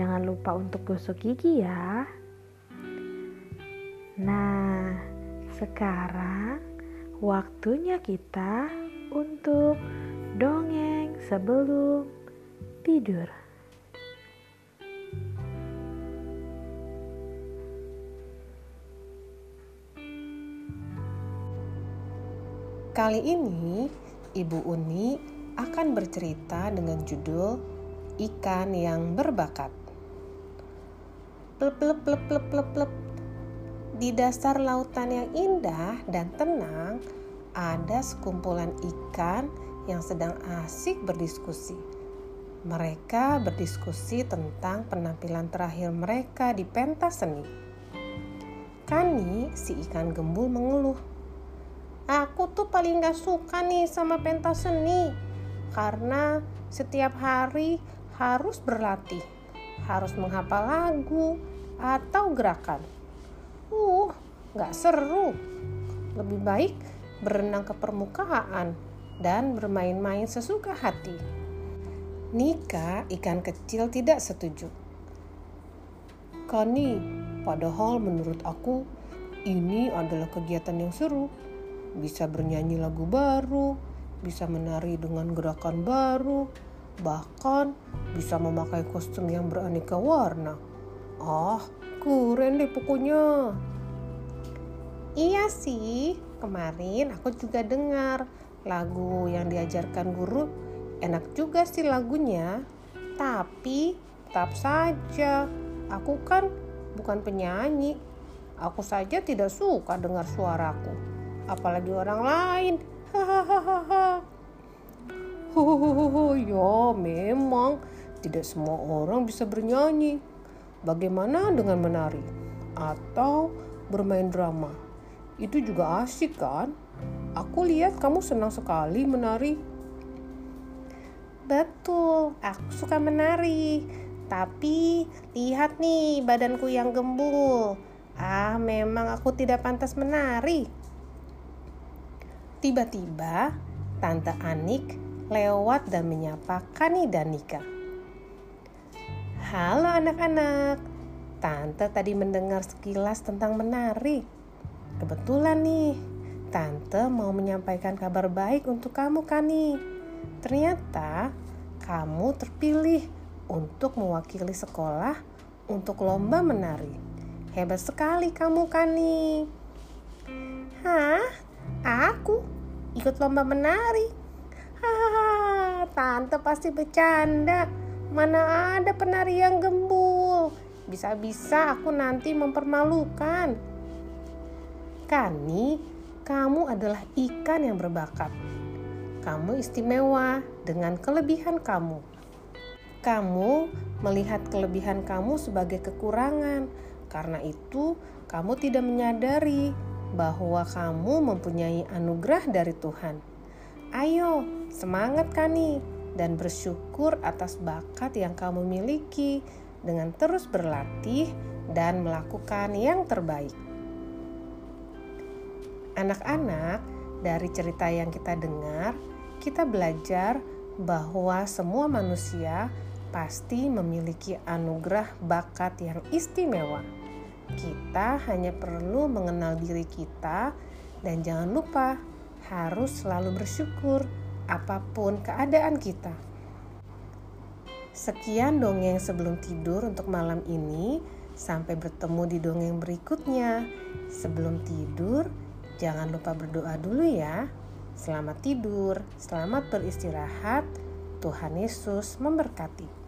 Jangan lupa untuk gosok gigi ya. Nah, sekarang waktunya kita untuk dongeng sebelum tidur. Kali ini, Ibu Uni akan bercerita dengan judul Ikan yang Berbakat plep plep plep plep plep plep. Di dasar lautan yang indah dan tenang, ada sekumpulan ikan yang sedang asik berdiskusi. Mereka berdiskusi tentang penampilan terakhir mereka di pentas seni. Kani, si ikan gembul mengeluh. Aku tuh paling gak suka nih sama pentas seni. Karena setiap hari harus berlatih harus menghafal lagu atau gerakan. Uh, gak seru. Lebih baik berenang ke permukaan dan bermain-main sesuka hati. Nika, ikan kecil tidak setuju. Kani, padahal menurut aku ini adalah kegiatan yang seru. Bisa bernyanyi lagu baru, bisa menari dengan gerakan baru, bahkan bisa memakai kostum yang beraneka warna. Ah, keren deh pokoknya. Iya sih, kemarin aku juga dengar lagu yang diajarkan guru. Enak juga sih lagunya. Tapi tetap saja, aku kan bukan penyanyi. Aku saja tidak suka dengar suaraku. Apalagi orang lain. Hahaha. Hohoho, ya memang tidak semua orang bisa bernyanyi. Bagaimana dengan menari atau bermain drama? Itu juga asik kan? Aku lihat kamu senang sekali menari. Betul, aku suka menari. Tapi lihat nih badanku yang gembul. Ah, memang aku tidak pantas menari. Tiba-tiba, Tante Anik lewat dan menyapa Kani dan Nika. Halo anak-anak, Tante tadi mendengar sekilas tentang menari. Kebetulan nih, Tante mau menyampaikan kabar baik untuk kamu Kani. Ternyata kamu terpilih untuk mewakili sekolah untuk lomba menari. Hebat sekali kamu Kani. Hah? Aku ikut lomba menari? Tante pasti bercanda. Mana ada penari yang gembul. Bisa-bisa aku nanti mempermalukan. Kani, kamu adalah ikan yang berbakat. Kamu istimewa dengan kelebihan kamu. Kamu melihat kelebihan kamu sebagai kekurangan. Karena itu, kamu tidak menyadari bahwa kamu mempunyai anugerah dari Tuhan. Ayo, semangat Kani dan bersyukur atas bakat yang kamu miliki dengan terus berlatih dan melakukan yang terbaik. Anak-anak, dari cerita yang kita dengar, kita belajar bahwa semua manusia pasti memiliki anugerah bakat yang istimewa. Kita hanya perlu mengenal diri kita, dan jangan lupa harus selalu bersyukur apa pun keadaan kita. Sekian dongeng sebelum tidur untuk malam ini. Sampai bertemu di dongeng berikutnya. Sebelum tidur, jangan lupa berdoa dulu ya. Selamat tidur, selamat beristirahat. Tuhan Yesus memberkati.